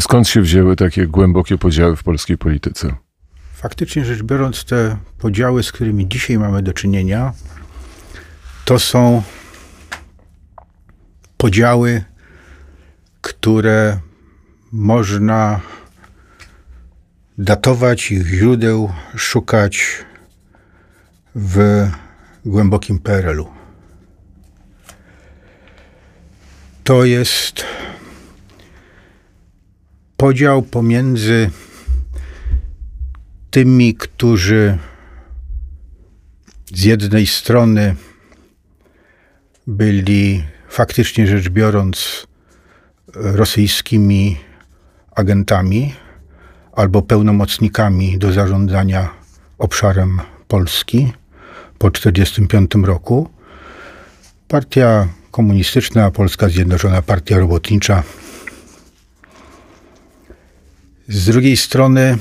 Skąd się wzięły takie głębokie podziały w polskiej polityce? Faktycznie rzecz biorąc, te podziały, z którymi dzisiaj mamy do czynienia, to są podziały, które można datować, ich źródeł szukać w głębokim PRL-u. To jest podział pomiędzy tymi, którzy z jednej strony byli faktycznie rzecz biorąc rosyjskimi agentami albo pełnomocnikami do zarządzania obszarem Polski po 1945 roku. Partia komunistyczna, Polska Zjednoczona Partia Robotnicza. Z drugiej strony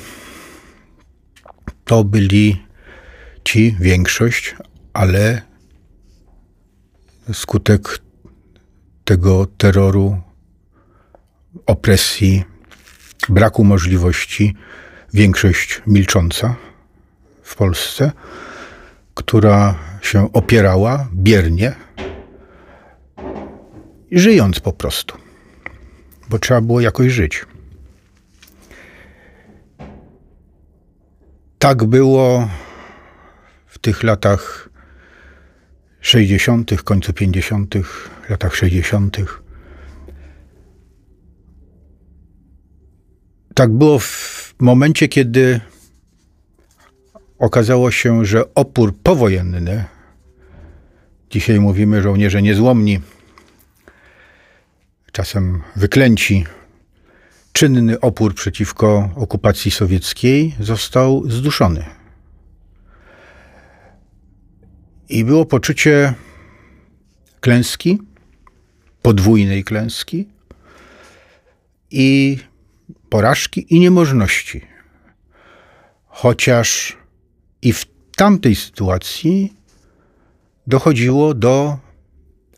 to byli ci, większość, ale skutek tego terroru, opresji, braku możliwości, większość milcząca w Polsce, która się opierała biernie, żyjąc po prostu, bo trzeba było jakoś żyć. Tak było w tych latach 60., końcu 50., latach 60. Tak było w momencie, kiedy okazało się, że opór powojenny, dzisiaj mówimy żołnierze niezłomni, czasem wyklęci, czynny opór przeciwko okupacji sowieckiej został zduszony. I było poczucie klęski, podwójnej klęski i porażki i niemożności. Chociaż i w tamtej sytuacji dochodziło do,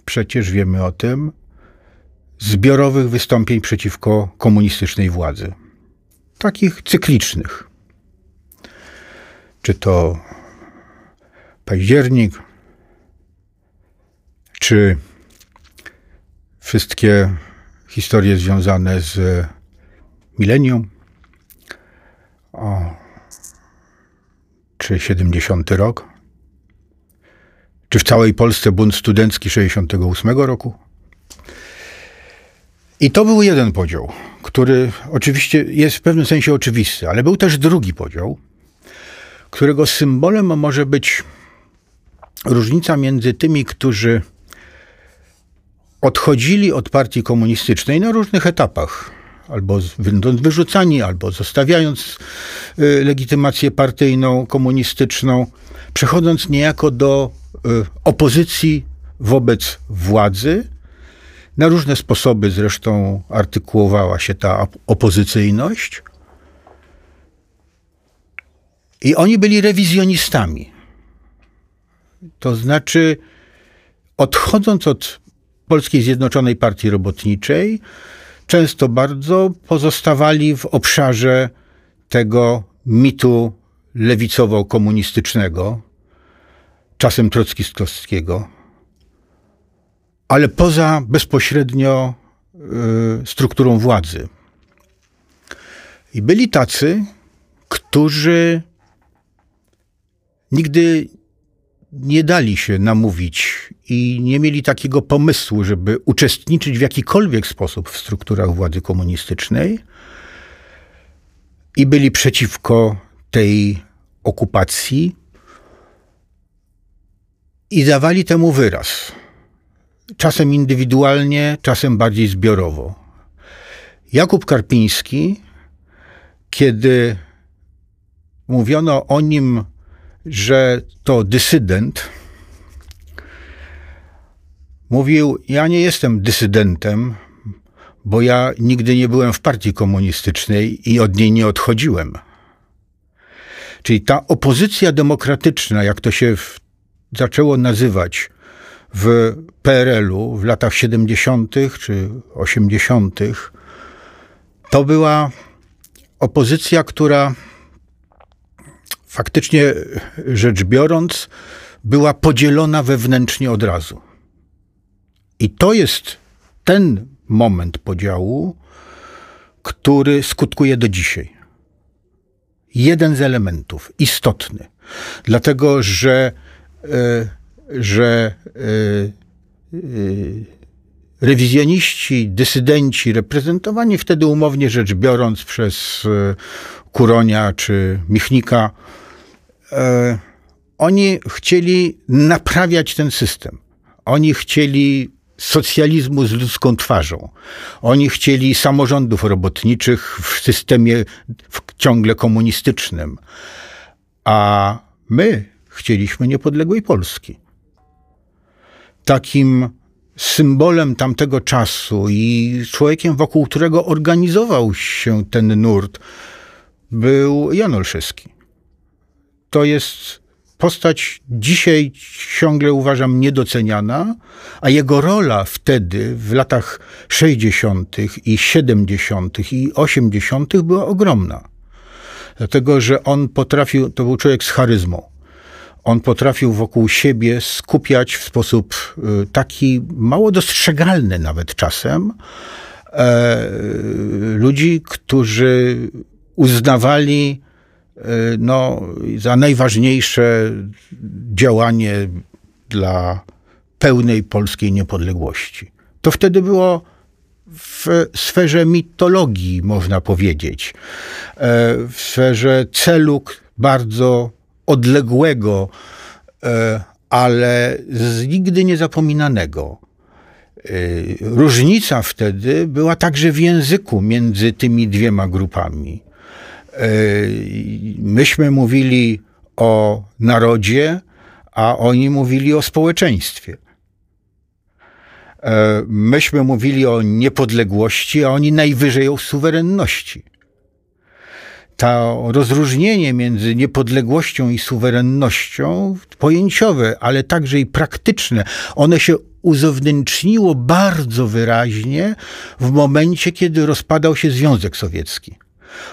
przecież wiemy o tym, zbiorowych wystąpień przeciwko komunistycznej władzy. Takich cyklicznych. Czy to październik, czy wszystkie historie związane z milenium, o, czy 70 rok, czy w całej Polsce bunt studencki 68 roku. I to był jeden podział, który oczywiście jest w pewnym sensie oczywisty, ale był też drugi podział, którego symbolem może być różnica między tymi, którzy odchodzili od partii komunistycznej na różnych etapach, albo będąc wyrzucani, albo zostawiając y, legitymację partyjną, komunistyczną, przechodząc niejako do y, opozycji wobec władzy. Na różne sposoby zresztą artykułowała się ta opozycyjność. I oni byli rewizjonistami. To znaczy, odchodząc od Polskiej Zjednoczonej Partii Robotniczej, często bardzo pozostawali w obszarze tego mitu lewicowo-komunistycznego, czasem trockistowskiego, ale poza bezpośrednio y, strukturą władzy. I byli tacy, którzy nigdy nie dali się namówić i nie mieli takiego pomysłu, żeby uczestniczyć w jakikolwiek sposób w strukturach władzy komunistycznej i byli przeciwko tej okupacji i dawali temu wyraz. Czasem indywidualnie, czasem bardziej zbiorowo. Jakub Karpiński, kiedy mówiono o nim że to dysydent, mówił: Ja nie jestem dysydentem, bo ja nigdy nie byłem w partii komunistycznej i od niej nie odchodziłem. Czyli ta opozycja demokratyczna, jak to się w, zaczęło nazywać w PRL-u w latach 70. czy 80., to była opozycja, która faktycznie rzecz biorąc, była podzielona wewnętrznie od razu. I to jest ten moment podziału, który skutkuje do dzisiaj. Jeden z elementów istotny, dlatego że, e, że e, e, rewizjoniści, dysydenci, reprezentowani wtedy umownie rzecz biorąc przez Kuronia czy Michnika, oni chcieli naprawiać ten system. Oni chcieli socjalizmu z ludzką twarzą. Oni chcieli samorządów robotniczych w systemie ciągle komunistycznym. A my chcieliśmy niepodległej Polski. Takim symbolem tamtego czasu i człowiekiem, wokół którego organizował się ten nurt, był Jan Olszewski. To jest postać dzisiaj ciągle uważam niedoceniana, a jego rola wtedy w latach 60. i 70. i 80. była ogromna. Dlatego, że on potrafił, to był człowiek z charyzmą. On potrafił wokół siebie skupiać w sposób y, taki mało dostrzegalny nawet czasem e, ludzi, którzy uznawali Y, no, za najważniejsze działanie dla pełnej polskiej niepodległości. To wtedy było w sferze mitologii, można powiedzieć, e, w sferze celu bardzo odległego, e, ale nigdy niezapominanego. E, różnica wtedy była także w języku między tymi dwiema grupami. E, myśmy mówili o narodzie, a oni mówili o społeczeństwie. Myśmy mówili o niepodległości, a oni najwyżej o suwerenności. To rozróżnienie między niepodległością i suwerennością, pojęciowe, ale także i praktyczne, one się uzewnętrzniło bardzo wyraźnie w momencie, kiedy rozpadał się Związek Sowiecki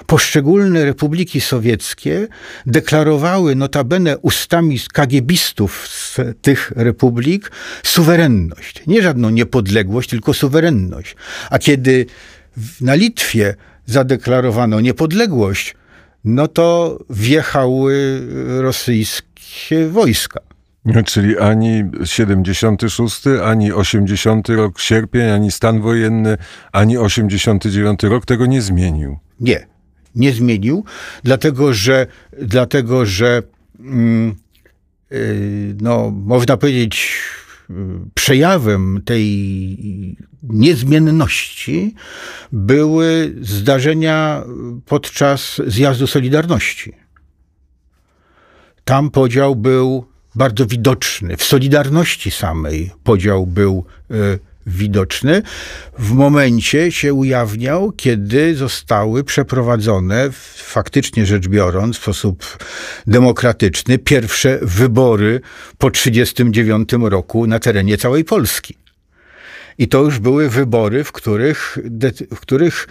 poszczególne republiki sowieckie deklarowały notabene ustami kagiebistów z tych republik suwerenność. Nie żadną niepodległość, tylko suwerenność. A kiedy na Litwie zadeklarowano niepodległość, no to wjechały rosyjskie wojska. Czyli ani 76, ani 80 rok sierpień, ani stan wojenny, ani 89 rok tego nie zmienił. Nie nie zmienił, dlatego że, dlatego, że mm, y, no, można powiedzieć, przejawem tej niezmienności były zdarzenia podczas zjazdu Solidarności. Tam podział był bardzo widoczny. W Solidarności samej podział był y, widoczny, w momencie się ujawniał, kiedy zostały przeprowadzone, faktycznie rzecz biorąc, w sposób demokratyczny, pierwsze wybory po 1939 roku na terenie całej Polski. I to już były wybory, w których, w których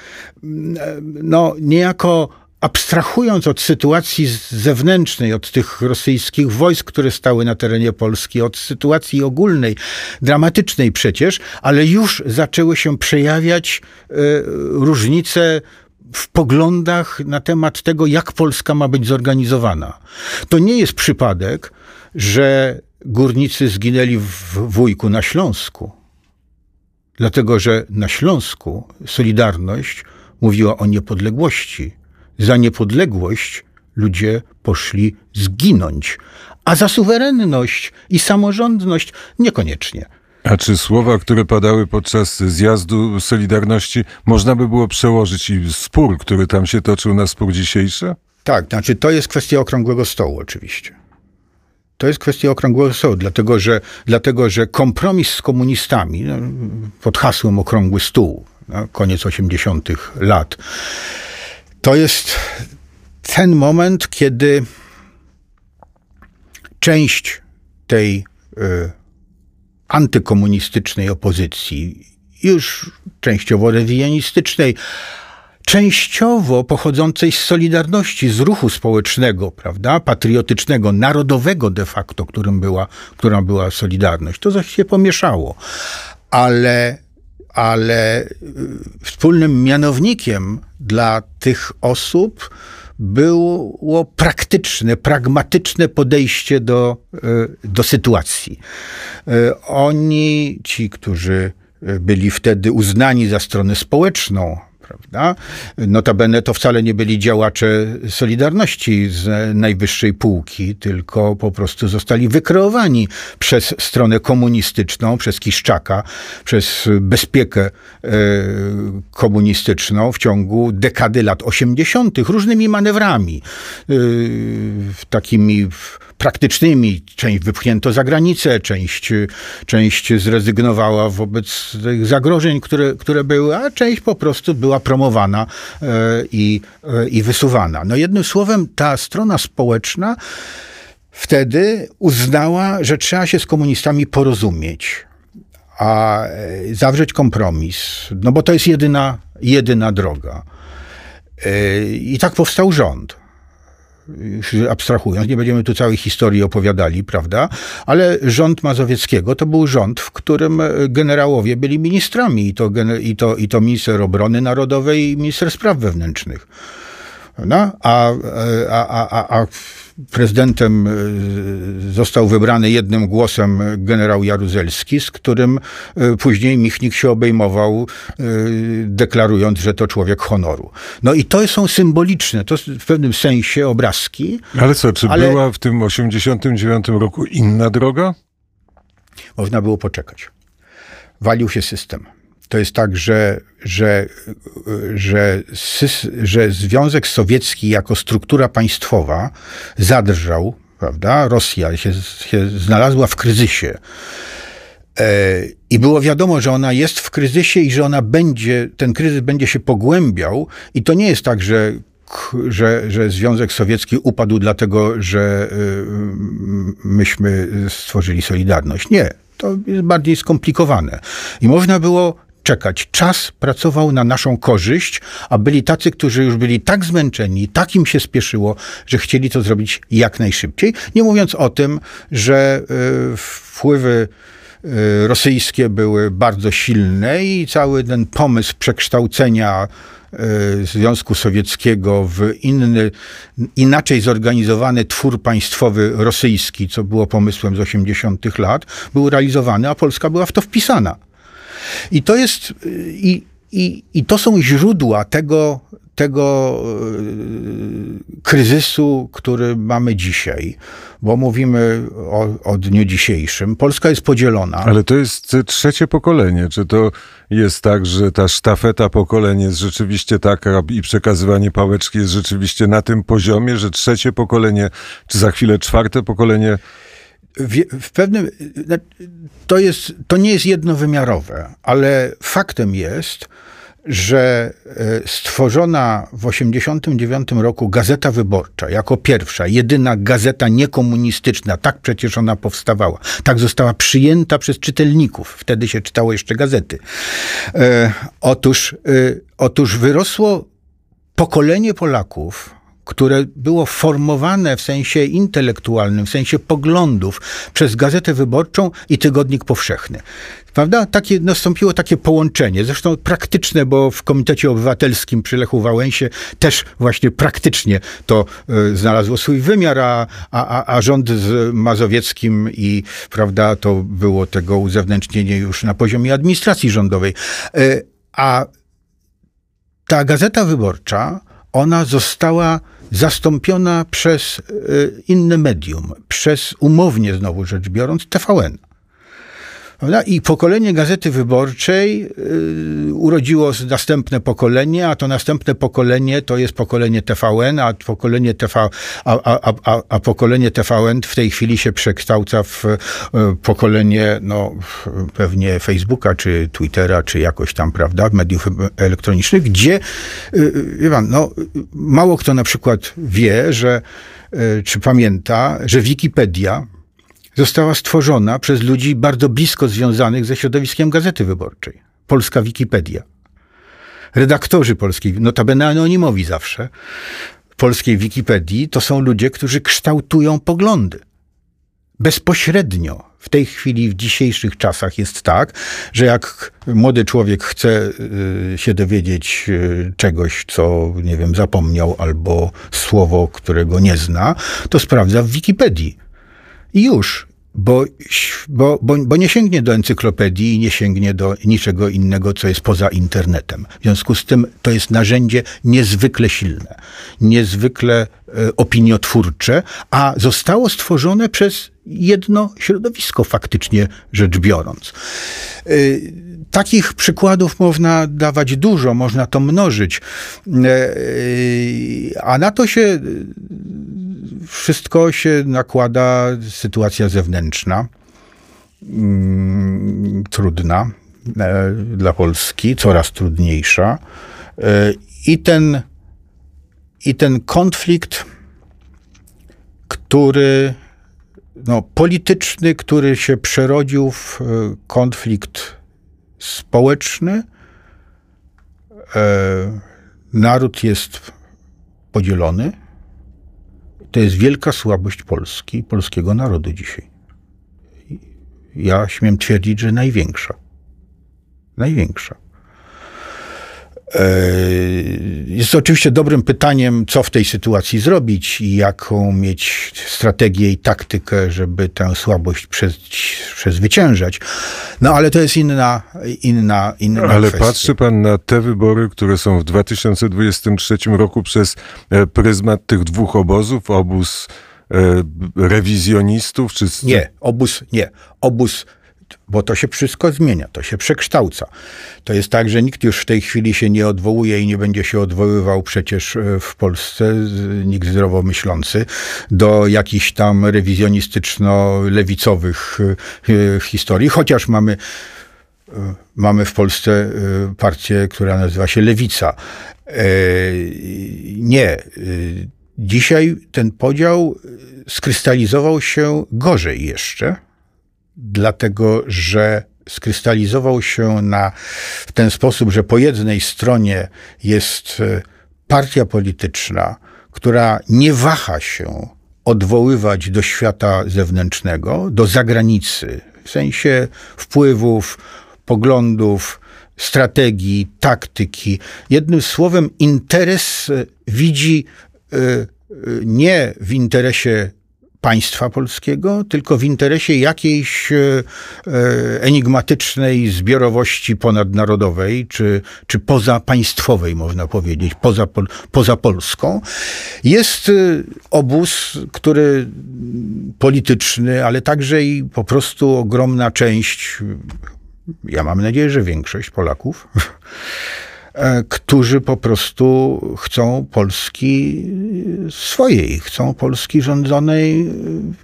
no, niejako abstrahując od sytuacji zewnętrznej, od tych rosyjskich wojsk, które stały na terenie Polski, od sytuacji ogólnej, dramatycznej przecież, ale już zaczęły się przejawiać y, różnice w poglądach na temat tego, jak Polska ma być zorganizowana. To nie jest przypadek, że górnicy zginęli w Wujku na Śląsku. Dlatego, że na Śląsku Solidarność mówiła o niepodległości za niepodległość ludzie poszli zginąć, a za suwerenność i samorządność niekoniecznie. A czy słowa, które padały podczas zjazdu Solidarności, można by było przełożyć i spór, który tam się toczył na spór dzisiejszy? Tak, znaczy to jest kwestia okrągłego stołu oczywiście. To jest kwestia okrągłego stołu, dlatego że, dlatego, że kompromis z komunistami no, pod hasłem okrągły stół, no, koniec 80. lat, to jest ten moment, kiedy część tej y, antykomunistycznej opozycji, już częściowo rewijanistycznej, częściowo pochodzącej z Solidarności, z ruchu społecznego, prawda, patriotycznego, narodowego de facto, którym była, która była Solidarność. To coś się pomieszało. Ale, ale y, wspólnym mianownikiem dla tych osób było praktyczne, pragmatyczne podejście do, y, do sytuacji. Y, Oni, ci, którzy byli wtedy uznani za stronę społeczną, prawda? Notabene to wcale nie byli działacze Solidarności z najwyższej półki, tylko po prostu zostali wykreowani przez stronę komunistyczną, przez Kiszczaka, przez bezpiekę e, komunistyczną w ciągu dekady lat 80., różnymi manewrami, e, takimi praktycznymi. Część wypchnięto za granicę, część, część zrezygnowała wobec tych zagrożeń, które, które były, a część po prostu była promowana e, i, e, i wysuwana. No jednym słowem, ta strona społeczna wtedy uznała, że trzeba się z komunistami porozumieć, a e, zawrzeć kompromis, no bo to jest jedyna, jedyna droga. I tak powstał rząd już abstrahując, nie będziemy tu całej historii opowiadali, prawda? Ale rząd Mazowieckiego to był rząd, w którym generałowie byli ministrami i to, i to, i to minister obrony narodowej i minister spraw wewnętrznych. No, a, a, a, a prezydentem e, został wybrany jednym głosem generał Jaruzelski, z którym e, później Michnik się obejmował, e, deklarując, że to człowiek honoru. No i to są symboliczne, to w pewnym sensie obrazki. Ale co, czy ale... była w tym 89 roku inna droga? Można było poczekać. Walił się system to jest tak, że, że, że, że Związek Sowiecki jako struktura państwowa zadrżał, prawda? Rosja się, się znalazła w kryzysie. E, I było wiadomo, że ona jest w kryzysie i że ona będzie, ten kryzys będzie się pogłębiał. I to nie jest tak, że że, że Związek Sowiecki upadł dlatego, że y, myśmy stworzyli Solidarność. Nie, to jest bardziej skomplikowane. I można było czekać. Czas pracował na naszą korzyść, a byli tacy, którzy już byli tak zmęczeni, tak im się spieszyło, że chcieli to zrobić jak najszybciej. Nie mówiąc o tym, że y, wpływy y, rosyjskie były bardzo silne i cały ten pomysł przekształcenia y, Związku Sowieckiego w inny, inaczej zorganizowany twór państwowy rosyjski, co było pomysłem z 80. lat, był realizowany, a Polska była w to wpisana. I to jest, i, i, i to są źródła tego, tego e, kryzysu, który mamy dzisiaj, bo mówimy o, o, dniu dzisiejszym. Polska jest podzielona. Ale to jest trzecie pokolenie. Czy to jest tak, że ta sztafeta pokoleń jest rzeczywiście taka i przekazywanie pałeczki jest rzeczywiście na tym poziomie, że trzecie pokolenie, czy za chwilę czwarte pokolenie w, w, pewnym, to, jest, to nie jest jednowymiarowe, ale faktem jest, że e, stworzona w 1989 roku Gazeta Wyborcza, jako pierwsza, jedyna gazeta niekomunistyczna, tak przecież ona powstawała, tak została przyjęta przez czytelników, wtedy się czytało jeszcze gazety. E, otóż, e, otóż wyrosło pokolenie Polaków, które było formowane w sensie intelektualnym, w sensie poglądów przez Gazetę Wyborczą i Tygodnik Powszechny. Prawda? Takie, nastąpiło takie połączenie, zresztą praktyczne, bo w Komitecie Obywatelskim przy Lechu Wałęsie też właśnie praktycznie to y, znalazło swój wymiar, a, a, a rząd z Mazowieckim i prawda, to było tego uzewnętrznienie już na poziomie administracji rządowej. Y, a ta Gazeta Wyborcza, ona została zastąpiona przez e, inne medium, przez umownie znowu rzecz biorąc TVN. I pokolenie Gazety Wyborczej y, urodziło następne pokolenie, a to następne pokolenie to jest pokolenie TVN, a pokolenie, TV, a, a, a, a pokolenie TVN w tej chwili się przekształca w y, pokolenie no, pewnie Facebooka, czy Twittera, czy jakoś tam, prawda, mediów elektronicznych, gdzie, y, wie pan, no, mało kto na przykład wie, że, czy pamięta, że Wikipedia została stworzona przez ludzi bardzo blisko związanych ze środowiskiem Gazety Wyborczej. Polska Wikipedia. redaktorzy polskiej, notabene anonimowi zawsze, polskiej Wikipedii, to są ludzie, którzy kształtują poglądy. Bezpośrednio. W tej chwili, w dzisiejszych czasach jest tak, że jak młody człowiek chce y, się dowiedzieć y, czegoś, co, nie wiem, zapomniał, albo słowo, którego nie zna, to sprawdza w Wikipedii. I już bo, bo, bo, bo nie sięgnie do encyklopedii i nie sięgnie do niczego innego, co jest poza internetem. W związku z tym to jest narzędzie niezwykle silne, niezwykle e, opiniotwórcze, a zostało stworzone przez jedno środowisko, faktycznie rzecz biorąc. E, takich przykładów można dawać dużo, można to mnożyć, e, a na to się wszystko się nakłada sytuacja zewnętrzna, mm, trudna e, dla Polski, coraz trudniejsza. E, I ten, I ten konflikt, który no, polityczny, który się przerodził w e, konflikt społeczny. Naród jest podzielony. To jest wielka słabość Polski, polskiego narodu dzisiaj. Ja śmiem twierdzić, że największa. Największa. E, jest oczywiście dobrym pytaniem, co w tej sytuacji zrobić i jaką mieć strategię i taktykę, żeby tę słabość przezwyciężać. No ale to jest inna, inna, inna Ale kwestia. patrzy pan na te wybory, które są w 2023 roku przez e, pryzmat tych dwóch obozów, obóz e, rewizjonistów? Czy... Nie, obóz nie. Obóz bo to się wszystko zmienia, to się przekształca. To jest tak, że nikt już w tej chwili się nie odwołuje i nie będzie się odwoływał przecież e, w Polsce, nikt zdrowo myślący, do jakichś tam rewizjonistyczno-lewicowych e, e, historii, chociaż mamy mamy w Polsce partię, która nazywa się Lewica. Nie. Dzisiaj ten podział skrystalizował się gorzej jeszcze dlatego że skrystalizował się na, w ten sposób, że po jednej stronie jest e, partia polityczna, która nie waha się odwoływać do świata zewnętrznego, do zagranicy, w sensie wpływów, poglądów, strategii, taktyki. Jednym słowem, interes e, widzi e, nie w interesie państwa polskiego, tylko w interesie jakiejś e, e, enigmatycznej zbiorowości ponadnarodowej, czy, czy pozapaństwowej, można powiedzieć, poza, poza Polską. Jest e, obóz, który polityczny, ale także i po prostu ogromna część, ja mam nadzieję, że większość Polaków, którzy po prostu chcą Polski swojej, chcą Polski rządzonej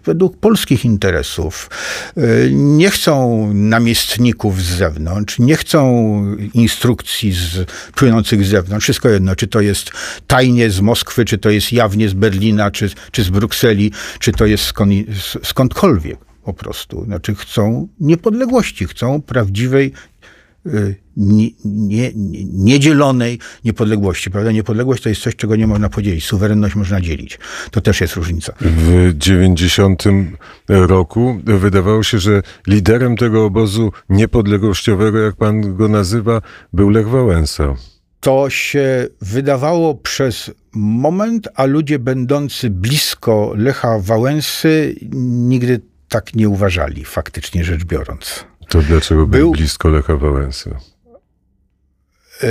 według polskich interesów. E, nie chcą namiestników z zewnątrz, nie chcą instrukcji z, płynących z zewnątrz. Wszystko jedno, czy to jest tajnie z Moskwy, czy to jest jawnie z Berlina, czy, czy z Brukseli, czy to jest skąd, skądkolwiek po prostu. Znaczy chcą niepodległości, chcą prawdziwej nie, nie, niedzielonej niepodległości. Prawda? Niepodległość to jest coś, czego nie można podzielić. Suwerenność można dzielić. To też jest różnica. W 90 roku wydawało się, że liderem tego obozu niepodległościowego, jak pan go nazywa, był Lech Wałęsa. To się wydawało przez moment, a ludzie będący blisko Lecha Wałęsy nigdy tak nie uważali, faktycznie rzecz biorąc. To dlaczego był, był blisko Lecha Wałęsy? E,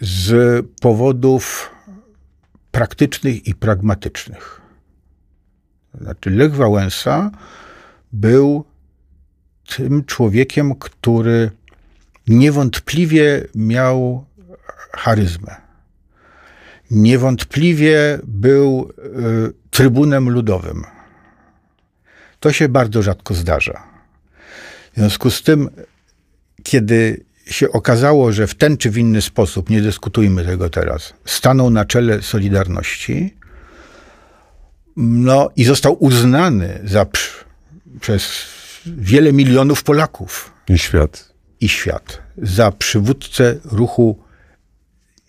z powodów praktycznych i pragmatycznych. Znaczy, Lech Wałęsa był tym człowiekiem, który niewątpliwie miał charyzmę. Niewątpliwie był y, trybunem ludowym. To się bardzo rzadko zdarza. W związku z tym, kiedy się okazało, że w ten czy w inny sposób, nie dyskutujmy tego teraz, stanął na czele Solidarności, no i został uznany za, przez wiele milionów Polaków. I świat. I świat. Za przywódcę ruchu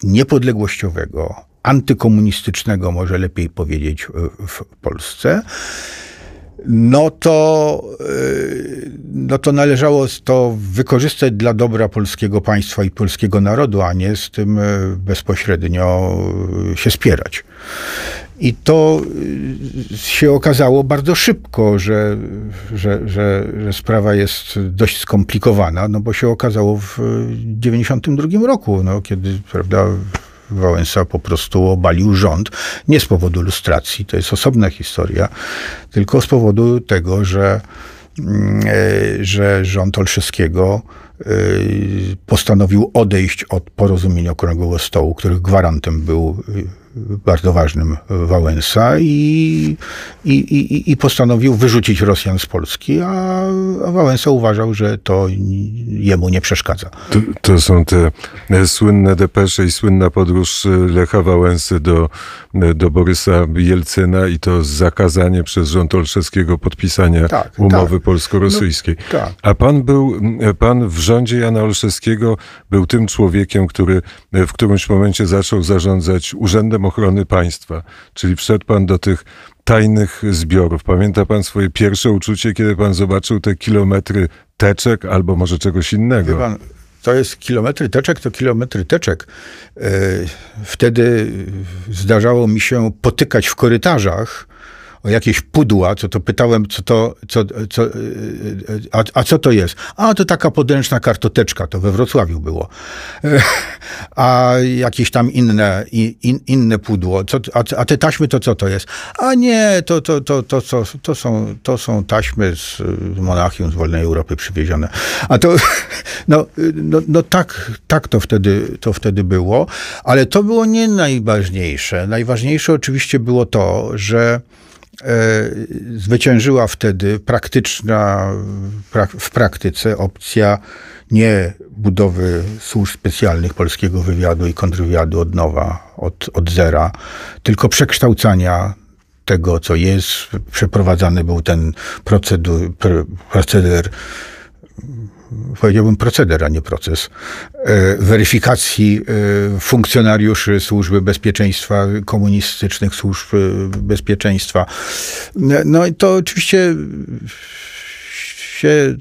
niepodległościowego, antykomunistycznego, może lepiej powiedzieć, w Polsce, no to, y, no to należało to wykorzystać dla dobra polskiego państwa i polskiego narodu, a nie z tym y, bezpośrednio się spierać. I to y, się okazało bardzo szybko, że, że, że, że, sprawa jest dość skomplikowana, no bo się okazało w 1992 roku, no, kiedy prawda, Wałęsa po prostu obalił rząd. Nie z powodu lustracji, to jest osobna historia, tylko z powodu tego, że, mm, e, że rząd Olszewskiego e, postanowił odejść od porozumienia Okrągłego Stołu, których gwarantem był bardzo ważnym Wałęsa i, i, i, i postanowił wyrzucić Rosjan z Polski, a, a Wałęsa uważał, że to jemu nie przeszkadza. To, to, są te słynne depesze i słynna podróż Lecha Wałęsy do, do Borysa Jelcyna i to zakazanie przez rząd Olszewskiego podpisania tak, umowy tak. polsko-rosyjskiej. No, tak. A pan był, pan w rządzie Jana Olszewskiego był tym człowiekiem, który w którymś momencie zaczął zarządzać Urzędem Ochrony Państwa, czyli wszedł pan do tych tajnych zbiorów. Pamięta pan swoje pierwsze uczucie, kiedy pan zobaczył te kilometry teczek albo może czegoś innego? Pan, to jest kilometry teczek, to kilometry teczek. E, wtedy zdarzało mi się potykać w korytarzach o jakieś pudła, co to pytałem, co to, co, co, a, a co to jest? A to taka podręczna kartoteczka, to we Wrocławiu było. A jakieś tam inne, in, inne pudło. Co, a, a, te taśmy to co to jest? A nie, to, to, to, to, to, to, są, to są taśmy z Monachium, z wolnej Europy przywiezione. A to, no, no, no tak, tak to wtedy, to wtedy było, ale to było nie najważniejsze. Najważniejsze oczywiście było to, że zwyciężyła wtedy praktyczna, w praktyce opcja nie budowy służb specjalnych polskiego wywiadu i kontrwywiadu od nowa, od, od zera, tylko przekształcania tego, co jest. Przeprowadzany był ten procedur, proceder powiedziałbym proceder, a nie proces, e, weryfikacji e, funkcjonariuszy służby bezpieczeństwa, komunistycznych służb e, bezpieczeństwa. No i to oczywiście się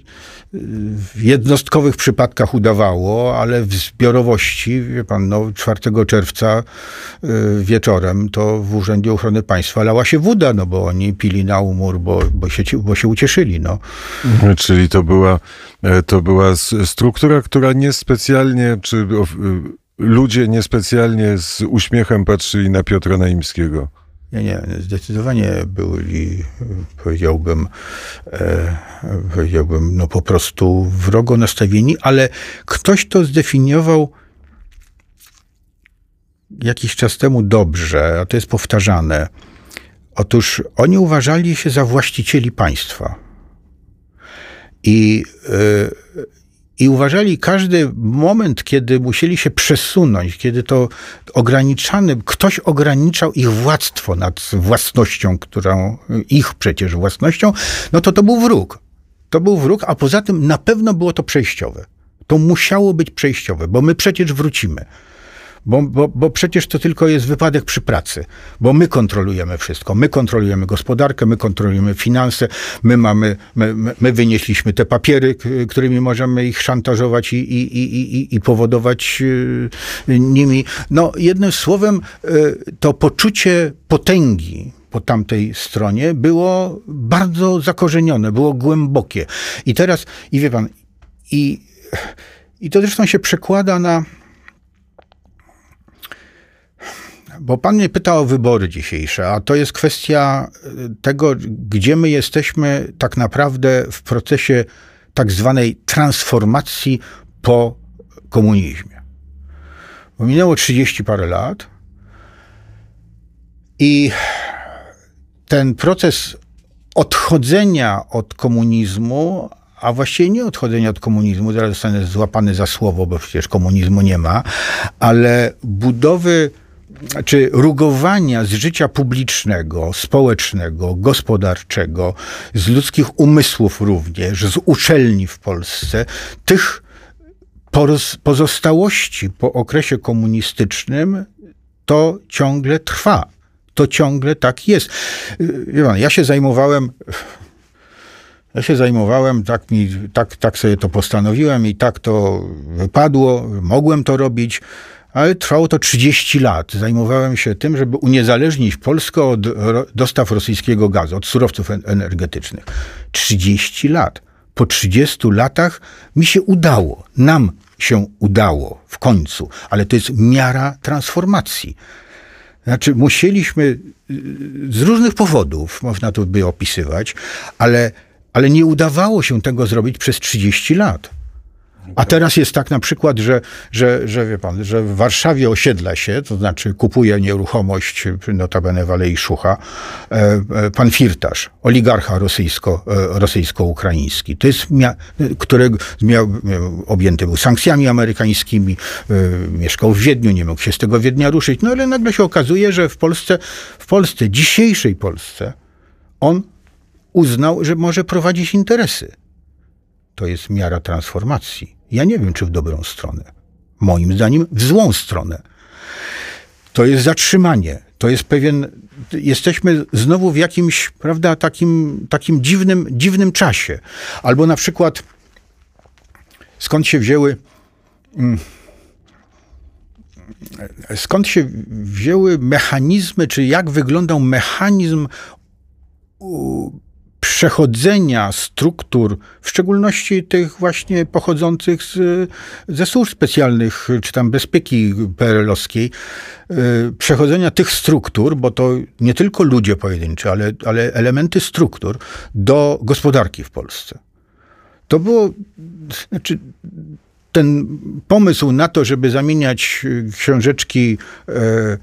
w jednostkowych przypadkach udawało, ale w zbiorowości, wie pan, no 4 czerwca y, wieczorem to w Urzędzie Ochrony Państwa lała się woda, no bo oni pili na umór, bo, bo, się, bo się ucieszyli, no. Mhm, czyli to była, e, to była struktura, która niespecjalnie, czy y, ludzie niespecjalnie z uśmiechem patrzyli na Piotra Naimskiego. Nie, nie, zdecydowanie byli, powiedziałbym, e, powiedziałbym, no po prostu wrogo nastawieni, ale ktoś to zdefiniował jakiś czas temu dobrze, a to jest powtarzane. Otóż oni uważali się za właścicieli państwa. I e, i uważali każdy moment, kiedy musieli się przesunąć, kiedy to ograniczany, ktoś ograniczał ich władztwo nad własnością, którą, ich przecież własnością, no to to był wróg. To był wróg, a poza tym na pewno było to przejściowe. To musiało być przejściowe, bo my przecież wrócimy. Bo, bo, bo przecież to tylko jest wypadek przy pracy, bo my kontrolujemy wszystko. My kontrolujemy gospodarkę, my kontrolujemy finanse, my mamy, my, my wynieśliśmy te papiery, którymi możemy ich szantażować i, i, i, i powodować y, nimi. No, jednym słowem, y, to poczucie potęgi, po tamtej stronie było bardzo zakorzenione, było głębokie. I teraz, i wie pan, i, i to zresztą się przekłada na, Bo pan mnie pyta o wybory dzisiejsze, a to jest kwestia e, tego, gdzie my jesteśmy tak naprawdę w procesie tak zwanej transformacji po komunizmie. Bo minęło 30 parę lat i ten proces odchodzenia od komunizmu, a właściwie nie odchodzenia od komunizmu, zaraz zostanę złapany za słowo, bo przecież komunizmu nie ma, ale budowy czy rugowania z życia publicznego, społecznego, gospodarczego, z ludzkich umysłów również, z uczelni w Polsce, tych pozostałości po okresie komunistycznym to ciągle trwa. To ciągle tak jest. Ja się zajmowałem ja się zajmowałem, tak, mi, tak, tak sobie to postanowiłem i tak to wypadło, mogłem to robić, ale trwało to 30 lat. Zajmowałem się tym, żeby uniezależnić Polskę od dostaw rosyjskiego gazu, od surowców energetycznych. 30 lat. Po 30 latach mi się udało, nam się udało w końcu, ale to jest miara transformacji. Znaczy, musieliśmy y, z różnych powodów, można to by opisywać, ale ale nie udawało się tego zrobić przez 30 lat. A teraz jest tak na przykład, że, że, że wie pan, że w Warszawie osiedla się, to znaczy kupuje nieruchomość, notabene w Alei Szucha, e, e, pan Firtasz, oligarcha rosyjsko, e, rosyjsko-ukraiński, to jest, mia, który miał, objęty był sankcjami amerykańskimi, mieszkał w Wiedniu, nie mógł się z tego Wiednia ruszyć, no ale nagle się okazuje, że w Polsce, w Polsce, dzisiejszej Polsce, on uznał, że może prowadzić interesy. To jest miara transformacji. Ja nie wiem, czy w dobrą stronę. Moim zdaniem w złą stronę. To jest zatrzymanie. To jest pewien. Jesteśmy znowu w jakimś, prawda, takim, takim dziwnym, dziwnym czasie. Albo na przykład skąd się wzięły. Mm, skąd się wzięły mechanizmy, czy jak wyglądał mechanizm przechodzenia struktur, w szczególności tych właśnie pochodzących z, ze służb specjalnych, czy tam bezpieki perelowskiej, y, przechodzenia tych struktur, bo to nie tylko ludzie pojedynczy, ale, ale elementy struktur do gospodarki w Polsce. To było, znaczy, ten pomysł na to, żeby zamieniać książeczki e,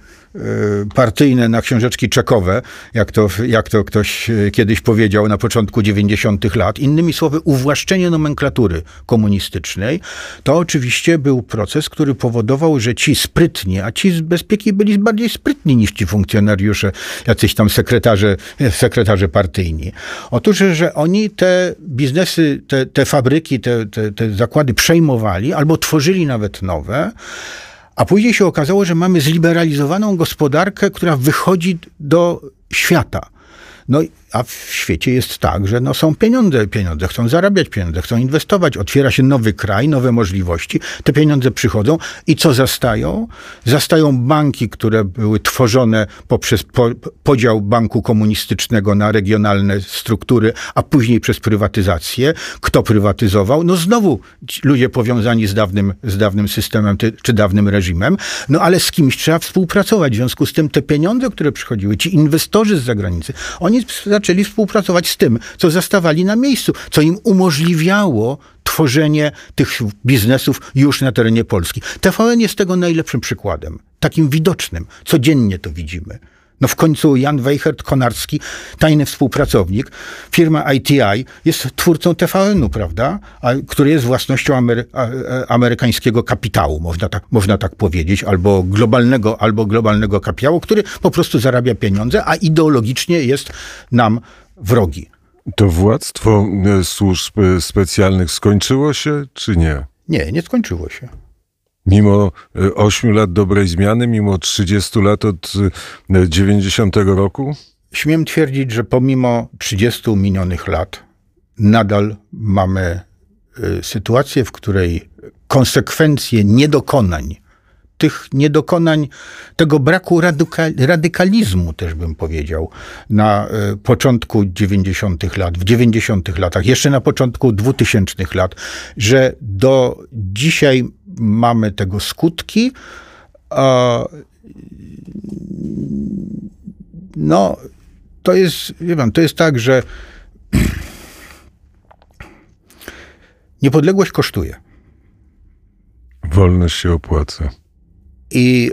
partyjne na książeczki czekowe, jak to, jak to ktoś y, kiedyś powiedział na początku 90. lat. Innymi słowy, uwłaszczenie nomenklatury komunistycznej, to oczywiście był proces, który powodował, że ci sprytni, a ci z bezpieki byli bardziej sprytni niż ci funkcjonariusze, jacyś tam sekretarze, sekretarze partyjni. Otóż, że oni te biznesy, te, te fabryki, te, te, te zakłady przejmowali albo tworzyli nawet nowe, a później się okazało, że mamy zliberalizowaną gospodarkę, która wychodzi do świata. No, a w świecie jest tak, że no, są pieniądze, pieniądze chcą zarabiać, pieniądze chcą inwestować, otwiera się nowy kraj, nowe możliwości, te pieniądze przychodzą i co zastają? Zastają banki, które były tworzone poprzez po, podział banku komunistycznego na regionalne struktury, a później przez prywatyzację. Kto prywatyzował? No znowu ludzie powiązani z dawnym, z dawnym systemem czy dawnym reżimem, no ale z kimś trzeba współpracować. W związku z tym te pieniądze, które przychodziły, ci inwestorzy z zagranicy, oni zaczęli współpracować z tym, co zastawali na miejscu, co im umożliwiało tworzenie tych biznesów już na terenie Polski. TVN jest tego najlepszym przykładem, takim widocznym. Codziennie to widzimy. No w końcu Jan Weichert-Konarski, tajny współpracownik, firma ITI jest twórcą TVN-u, prawda? A, który jest własnością Amery amerykańskiego kapitału, można tak, można tak powiedzieć, albo globalnego, albo globalnego kapitału, który po prostu zarabia pieniądze, a ideologicznie jest nam wrogi. To władztwo e, służb e, specjalnych skończyło się, czy nie? Nie, nie skończyło się. Mimo 8 e, lat dobrej zmiany, mimo 30 lat od 90 roku? Śmiem twierdzić, że pomimo 30 minionych lat nadal mamy sytuację, w której konsekwencje niedokonań tych niedokonań, tego braku radykalizmu, też bym powiedział, na e, początku 90. lat, w 90. latach, jeszcze na początku 2000 lat, że do dzisiaj mamy tego skutki. No, to jest, wie pan, to jest tak, że niepodległość kosztuje. Wolność się opłaca i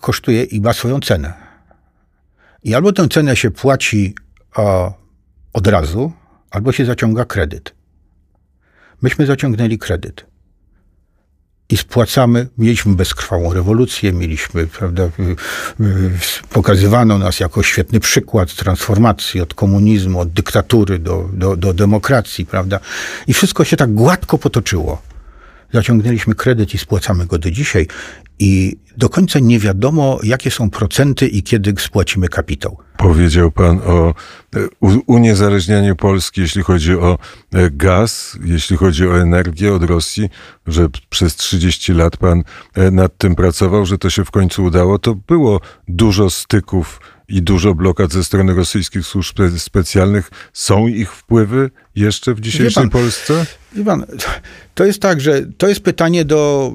kosztuje i ma swoją cenę. I albo tę cenę się płaci o, od razu, albo się zaciąga kredyt. Myśmy zaciągnęli kredyt i spłacamy. Mieliśmy bezkrwawą rewolucję, mieliśmy, prawda, pokazywano nas jako świetny przykład transformacji od komunizmu, od dyktatury do, do, do demokracji, prawda. I wszystko się tak gładko potoczyło. Zaciągnęliśmy kredyt i spłacamy go do dzisiaj i do końca nie wiadomo, jakie są procenty i kiedy spłacimy kapitał. Powiedział pan o e, uniezależnianiu Polski, jeśli chodzi o e, gaz, jeśli chodzi o energię od Rosji, że przez 30 lat pan e, nad tym pracował, że to się w końcu udało. To było dużo styków i dużo blokad ze strony rosyjskich służb specjalnych. Są ich wpływy jeszcze w dzisiejszej pan, Polsce? Pan, to jest tak, że to jest pytanie do,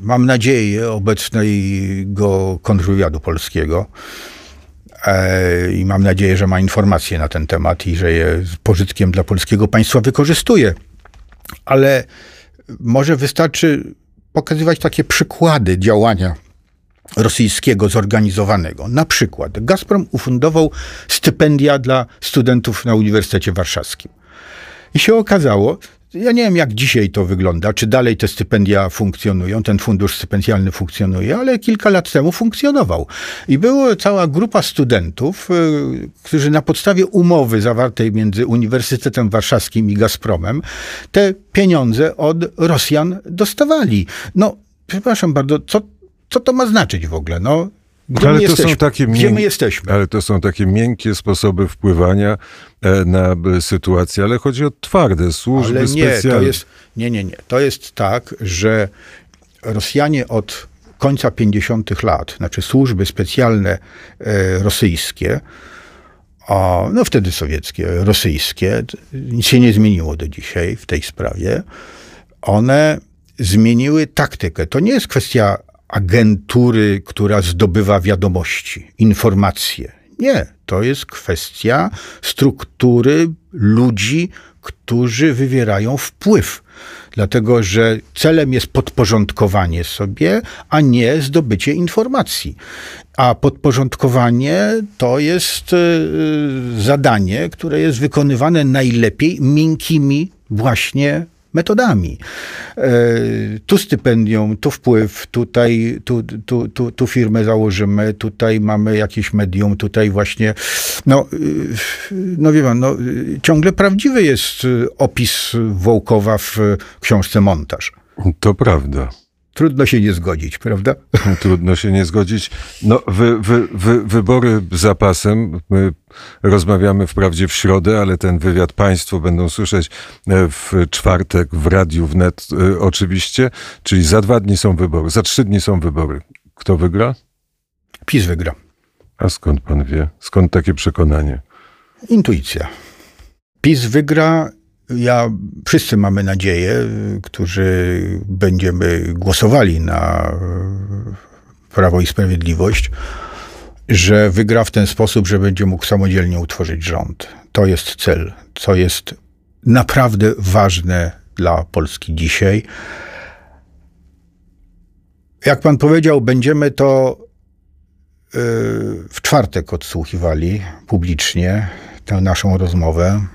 mam nadzieję, obecnego kontrwywiadu polskiego. E, I mam nadzieję, że ma informacje na ten temat i że je z pożytkiem dla polskiego państwa wykorzystuje. Ale może wystarczy pokazywać takie przykłady działania rosyjskiego zorganizowanego. Na przykład Gazprom ufundował stypendia dla studentów na Uniwersytecie Warszawskim. I się okazało, ja nie wiem, jak dzisiaj to wygląda, czy dalej te stypendia funkcjonują, ten fundusz stypendialny funkcjonuje, ale kilka lat temu funkcjonował. I była cała grupa studentów, y, którzy na podstawie umowy zawartej między Uniwersytetem Warszawskim i Gazpromem te pieniądze od Rosjan dostawali. No, przepraszam bardzo, co co to ma znaczyć w ogóle? No, gdzie, ale my, to jesteśmy? Są takie Gdzie my jesteśmy? Ale to są takie miękkie sposoby wpływania e, na sytuację, ale chodzi o twarde służby ale nie, specjalne. To jest, nie, nie, nie. To jest tak, że Rosjanie od końca 50. lat, znaczy służby specjalne e, rosyjskie, a, no wtedy sowieckie, rosyjskie, nic się nie zmieniło do dzisiaj w tej sprawie, one zmieniły taktykę. To nie jest kwestia agentury, która zdobywa wiadomości, informacje. Nie, to jest kwestia struktury ludzi, którzy wywierają wpływ. Dlatego, że celem jest podporządkowanie sobie, a nie zdobycie informacji. A podporządkowanie to jest e, zadanie, które jest wykonywane najlepiej miękkimi właśnie metodami. E, tu stypendium, tu wpływ, tutaj tu, tu, tu, tu firmę założymy, tutaj mamy jakieś medium, tutaj właśnie, no, y, no wie pan, no, ciągle prawdziwy jest opis Wołkowa w książce Montaż. To prawda. Trudno się nie zgodzić, prawda? Trudno się nie zgodzić. No, wy, wy, wy, wybory zapasem. My rozmawiamy wprawdzie w środę, ale ten wywiad Państwo będą słyszeć e, w czwartek w radiu wnet e, oczywiście. Czyli za dwa dni są wybory, za trzy dni są wybory. Kto wygra? PiS wygra. A skąd pan wie? Skąd takie przekonanie? Intuicja. PiS wygra ja, wszyscy mamy nadzieję, którzy będziemy głosowali na Prawo i Sprawiedliwość, że wygra w ten sposób, że będzie mógł samodzielnie utworzyć rząd. To jest cel, co jest naprawdę ważne dla Polski dzisiaj. Jak pan powiedział, będziemy to y, w czwartek odsłuchiwali publicznie, tę naszą rozmowę.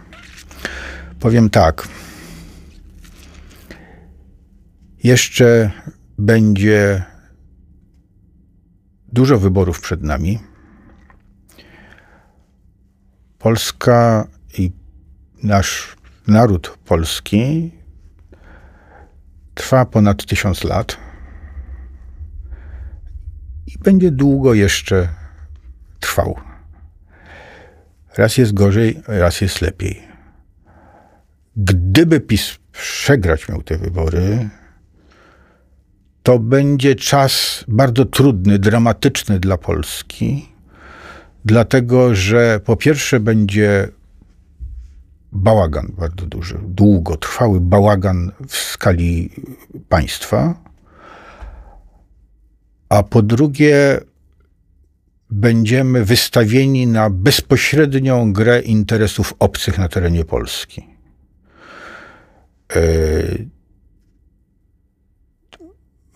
Powiem tak. Jeszcze będzie dużo wyborów przed nami. Polska i nasz naród polski trwa ponad tysiąc lat i będzie długo jeszcze trwał. Raz jest gorzej, raz jest lepiej. Gdyby PiS przegrać miał te wybory, to będzie czas bardzo trudny, dramatyczny dla Polski, dlatego że po pierwsze będzie bałagan bardzo duży, długotrwały bałagan w skali państwa, a po drugie będziemy wystawieni na bezpośrednią grę interesów obcych na terenie Polski. E,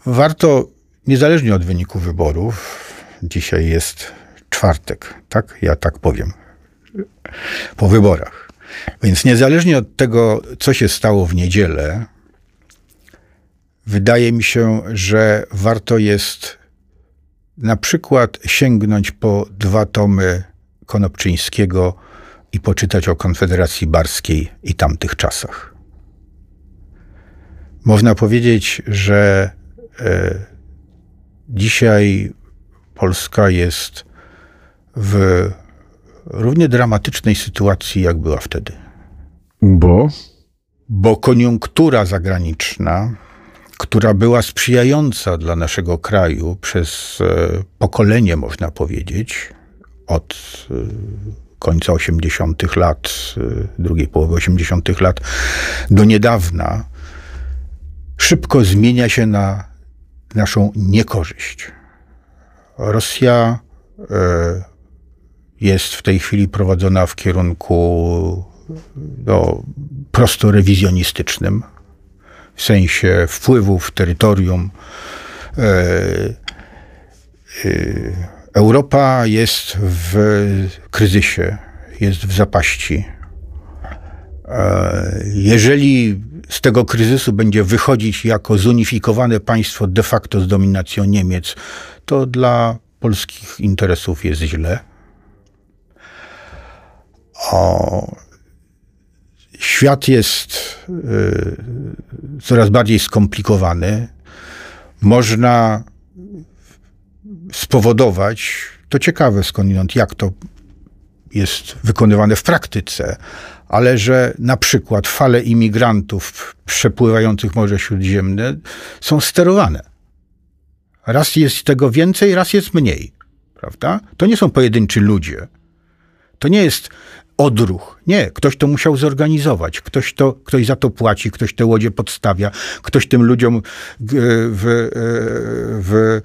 warto, niezależnie od wyniku wyborów, dzisiaj jest czwartek, tak? Ja tak powiem. Po wyborach. Więc niezależnie od tego, co się stało w niedzielę, wydaje mi się, że warto jest na przykład sięgnąć po dwa tomy Konopczyńskiego i poczytać o Konfederacji Barskiej i tamtych czasach Można powiedzieć, że e, dzisiaj Polska jest w równie dramatycznej sytuacji, jak była wtedy. Bo? Bo koniunktura zagraniczna, która była sprzyjająca dla naszego kraju przez e, pokolenie, można powiedzieć, od e, końca 80. lat, drugiej połowy 80. lat do niedawna, szybko zmienia się na naszą niekorzyść. Rosja jest w tej chwili prowadzona w kierunku no, prosto rewizjonistycznym, w sensie wpływów, terytorium. E, e, Europa jest w kryzysie, jest w zapaści. E, jeżeli z tego kryzysu będzie wychodzić jako zunifikowane państwo de facto z dominacją Niemiec, to dla polskich interesów jest źle. O, świat jest y, coraz bardziej skomplikowany. Można spowodować, to ciekawe skądinąd, jak to jest wykonywane w praktyce, ale że na przykład fale imigrantów przepływających Morze Śródziemne są sterowane. Raz jest tego więcej, raz jest mniej. Prawda? To nie są pojedynczy ludzie. To nie jest odruch. Nie, ktoś to musiał zorganizować, ktoś, to, ktoś za to płaci, ktoś te łodzie podstawia, ktoś tym ludziom w, w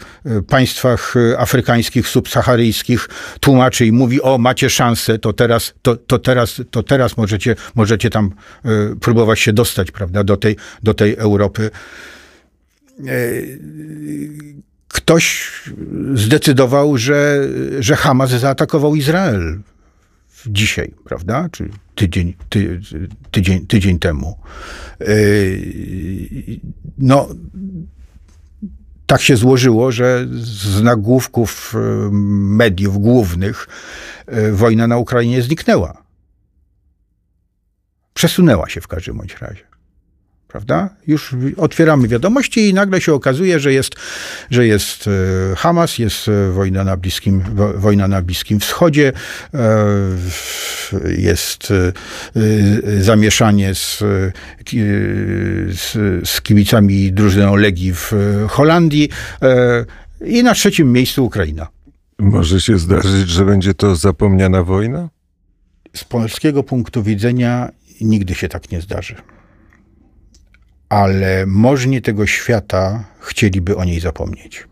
państwach afrykańskich, subsaharyjskich tłumaczy i mówi, o macie szansę, to teraz, to, to teraz, to teraz możecie, możecie tam e, próbować się dostać, prawda, do tej, do tej Europy. E, ktoś zdecydował, że, że Hamas zaatakował Izrael dzisiaj, prawda? Czy tydzień, ty, tydzień, tydzień temu. Yy, no, tak się złożyło, że z nagłówków yy, mediów głównych yy, wojna na Ukrainie zniknęła. Przesunęła się w każdym bądź razie prawda? Już otwieramy wiadomości i nagle się okazuje, że jest, że jest e, Hamas, jest e, wojna na Bliskim, wojna na Bliskim Wschodzie, e, jest zamieszanie z, z, z kibicami drużyną Legii w Holandii i na trzecim miejscu Ukraina. Może się zdarzyć, że będzie to zapomniana wojna? Z polskiego punktu widzenia nigdy się tak nie zdarzy ale możni tego świata chcieliby o niej zapomnieć.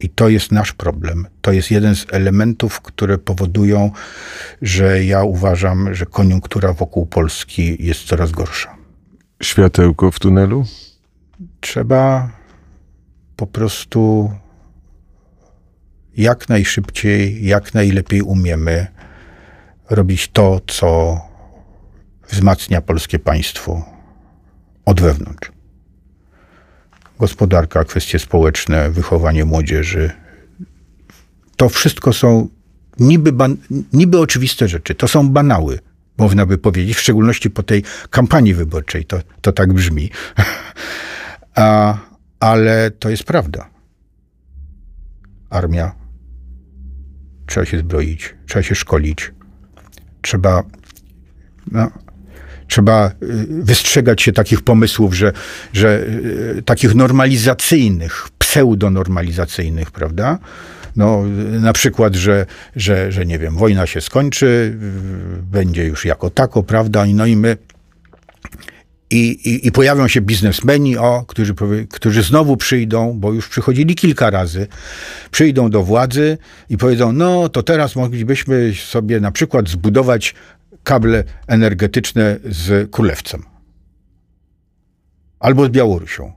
I to jest nasz problem. To jest jeden z elementów, które powodują, że ja uważam, że koniunktura wokół Polski jest coraz gorsza. Światełko w tunelu? Trzeba po prostu jak najszybciej, jak najlepiej umiemy robić to, co wzmacnia polskie państwo od wewnątrz. Gospodarka, kwestie społeczne, wychowanie młodzieży. To wszystko są niby, ban- niby oczywiste rzeczy. To są banały, można by powiedzieć, w szczególności po tej kampanii wyborczej. To, to tak brzmi. A, ale to jest prawda. Armia. Trzeba się zbroić, trzeba się szkolić. Trzeba no, trzeba y, wystrzegać się takich pomysłów, że, że y, takich normalizacyjnych, pseudonormalizacyjnych, prawda? No, na przykład, że, że, że nie wiem, wojna się skończy, będzie już jako tako, prawda? No i my i, i, I, pojawią się biznesmeni, o, którzy, którzy znowu przyjdą, bo już przychodzili kilka razy, przyjdą do władzy i powiedzą: No, to teraz moglibyśmy sobie na przykład zbudować kable energetyczne z Królewcem. Albo z Białorusią.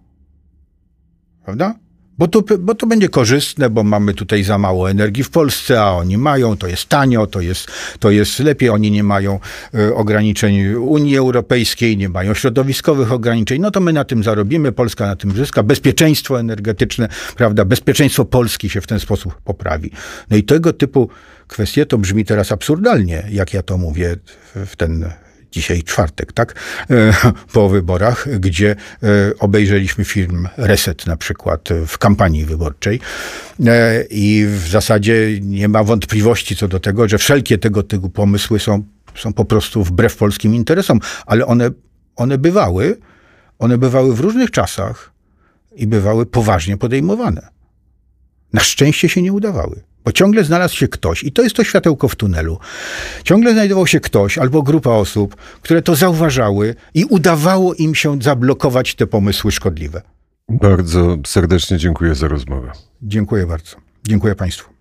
Prawda? Bo to, bo to będzie korzystne, bo mamy tutaj za mało energii w Polsce, a oni mają, to jest tanio, to jest, to jest lepiej, oni nie mają y, ograniczeń Unii Europejskiej, nie mają środowiskowych ograniczeń, no to my na tym zarobimy, Polska na tym zyska, bezpieczeństwo energetyczne, prawda, bezpieczeństwo Polski się w ten sposób poprawi. No i tego typu kwestie to brzmi teraz absurdalnie, jak ja to mówię w ten dzisiaj czwartek, tak? E, po wyborach, gdzie e, obejrzeliśmy film Reset na przykład w kampanii wyborczej e, i w zasadzie nie ma wątpliwości co do tego, że wszelkie tego typu pomysły są, są po prostu wbrew polskim interesom, ale one, one bywały, one bywały w różnych czasach i bywały poważnie podejmowane. Na szczęście się nie udawały. Bo ciągle znalazł się ktoś, i to jest to światełko w tunelu. Ciągle znajdował się ktoś albo grupa osób, które to zauważały i udawało im się zablokować te pomysły szkodliwe. Bardzo serdecznie dziękuję za rozmowę. Dziękuję bardzo. Dziękuję Państwu.